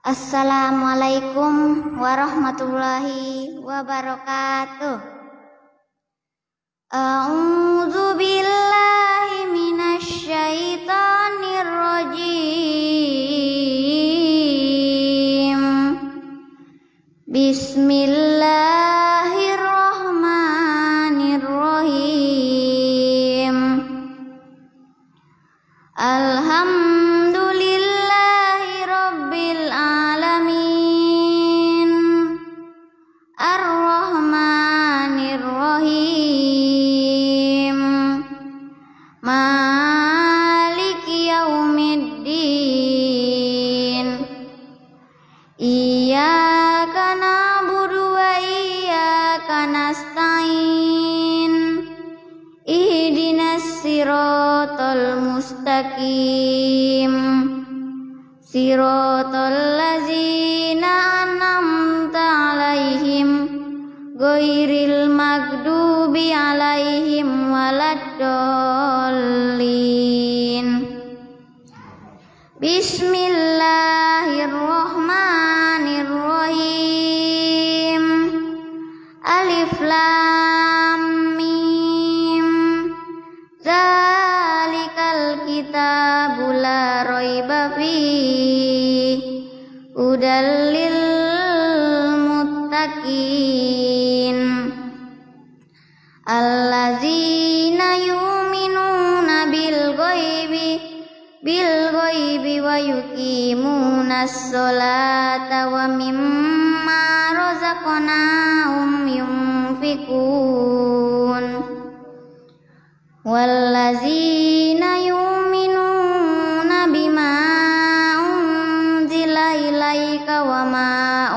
Assalamualaikum warahmatullahi wabarakatuh. A'udzu billahi minasy syaithanir rajim. Bismillah siratal mustaqim. Siratal ladzina an'amta alaihim ghairil maghdubi alaihim waladdallin. Bismillahirrahmanirrahim. الذين يؤمنون بالغيب بالغيب ويقيمون الصلاة ومما رزقناهم ينفقون. والذين يؤمنون بما أنزل إليك وما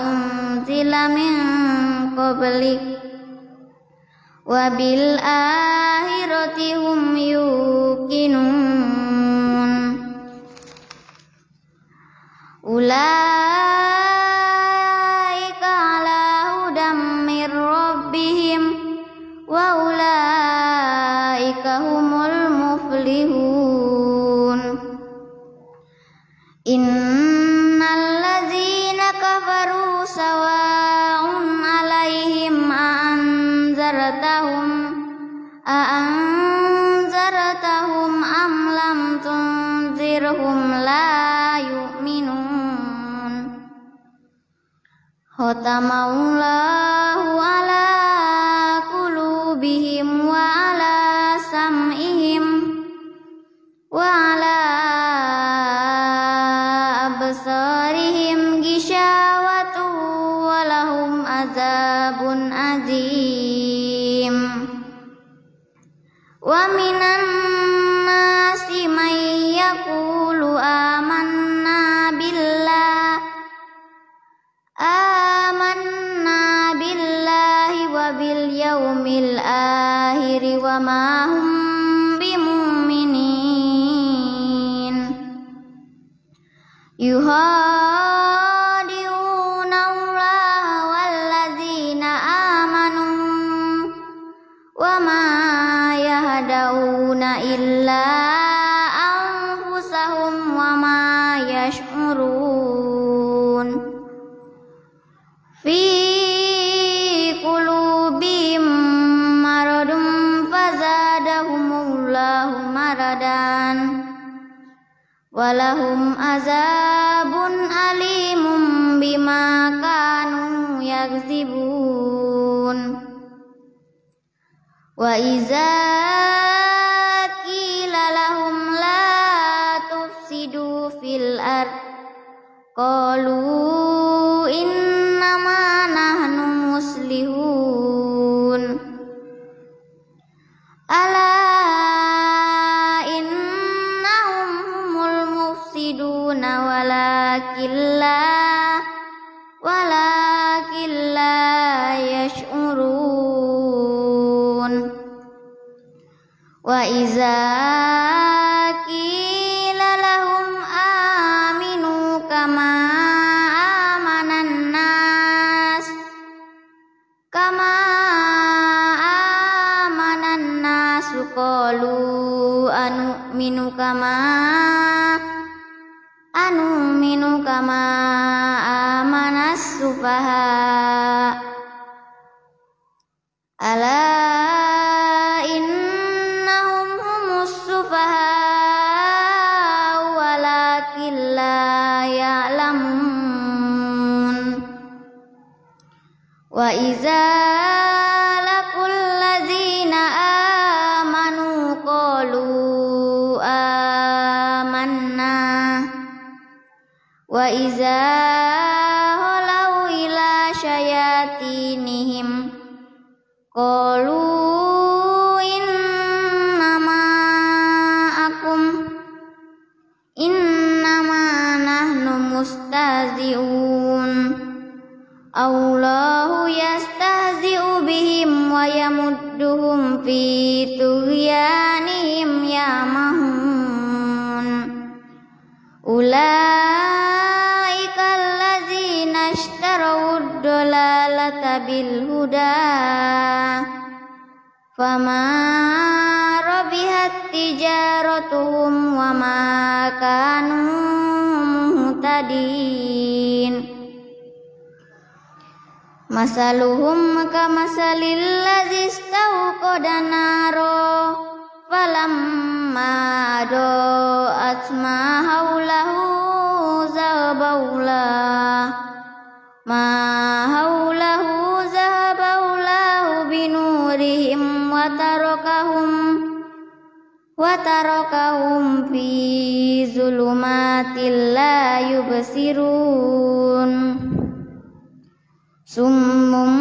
أنزل من قبلك وبالآخرة هم يوقنون. أولئك semua وما هم بمؤمنين. يهادئون الله والذين آمنوا وما يهدون إلا أنفسهم وما يشعرون. وإذا wa iza halau ila syayatinihim qalu innama akum innama nahnu mustaziun Allahu yastahzi'u bihim wa yamudduhum fi tughyanihim yamahun Ulaika fama rabihat tijaratuhum wa ma kanu muhtadin. Masaluhum kamasalil ladzi istawqada naro. Falamma do'at ma haulahu zahabaula ma haulahu binurihim wa tarakahum wa tarakahum fi zulumatil la Summum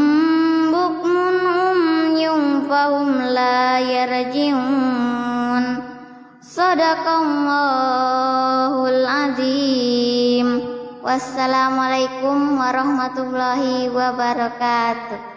bukmun umyum fahum la yarji'un Sadaqallahul azim Wassalamualaikum warahmatullahi wabarakatuh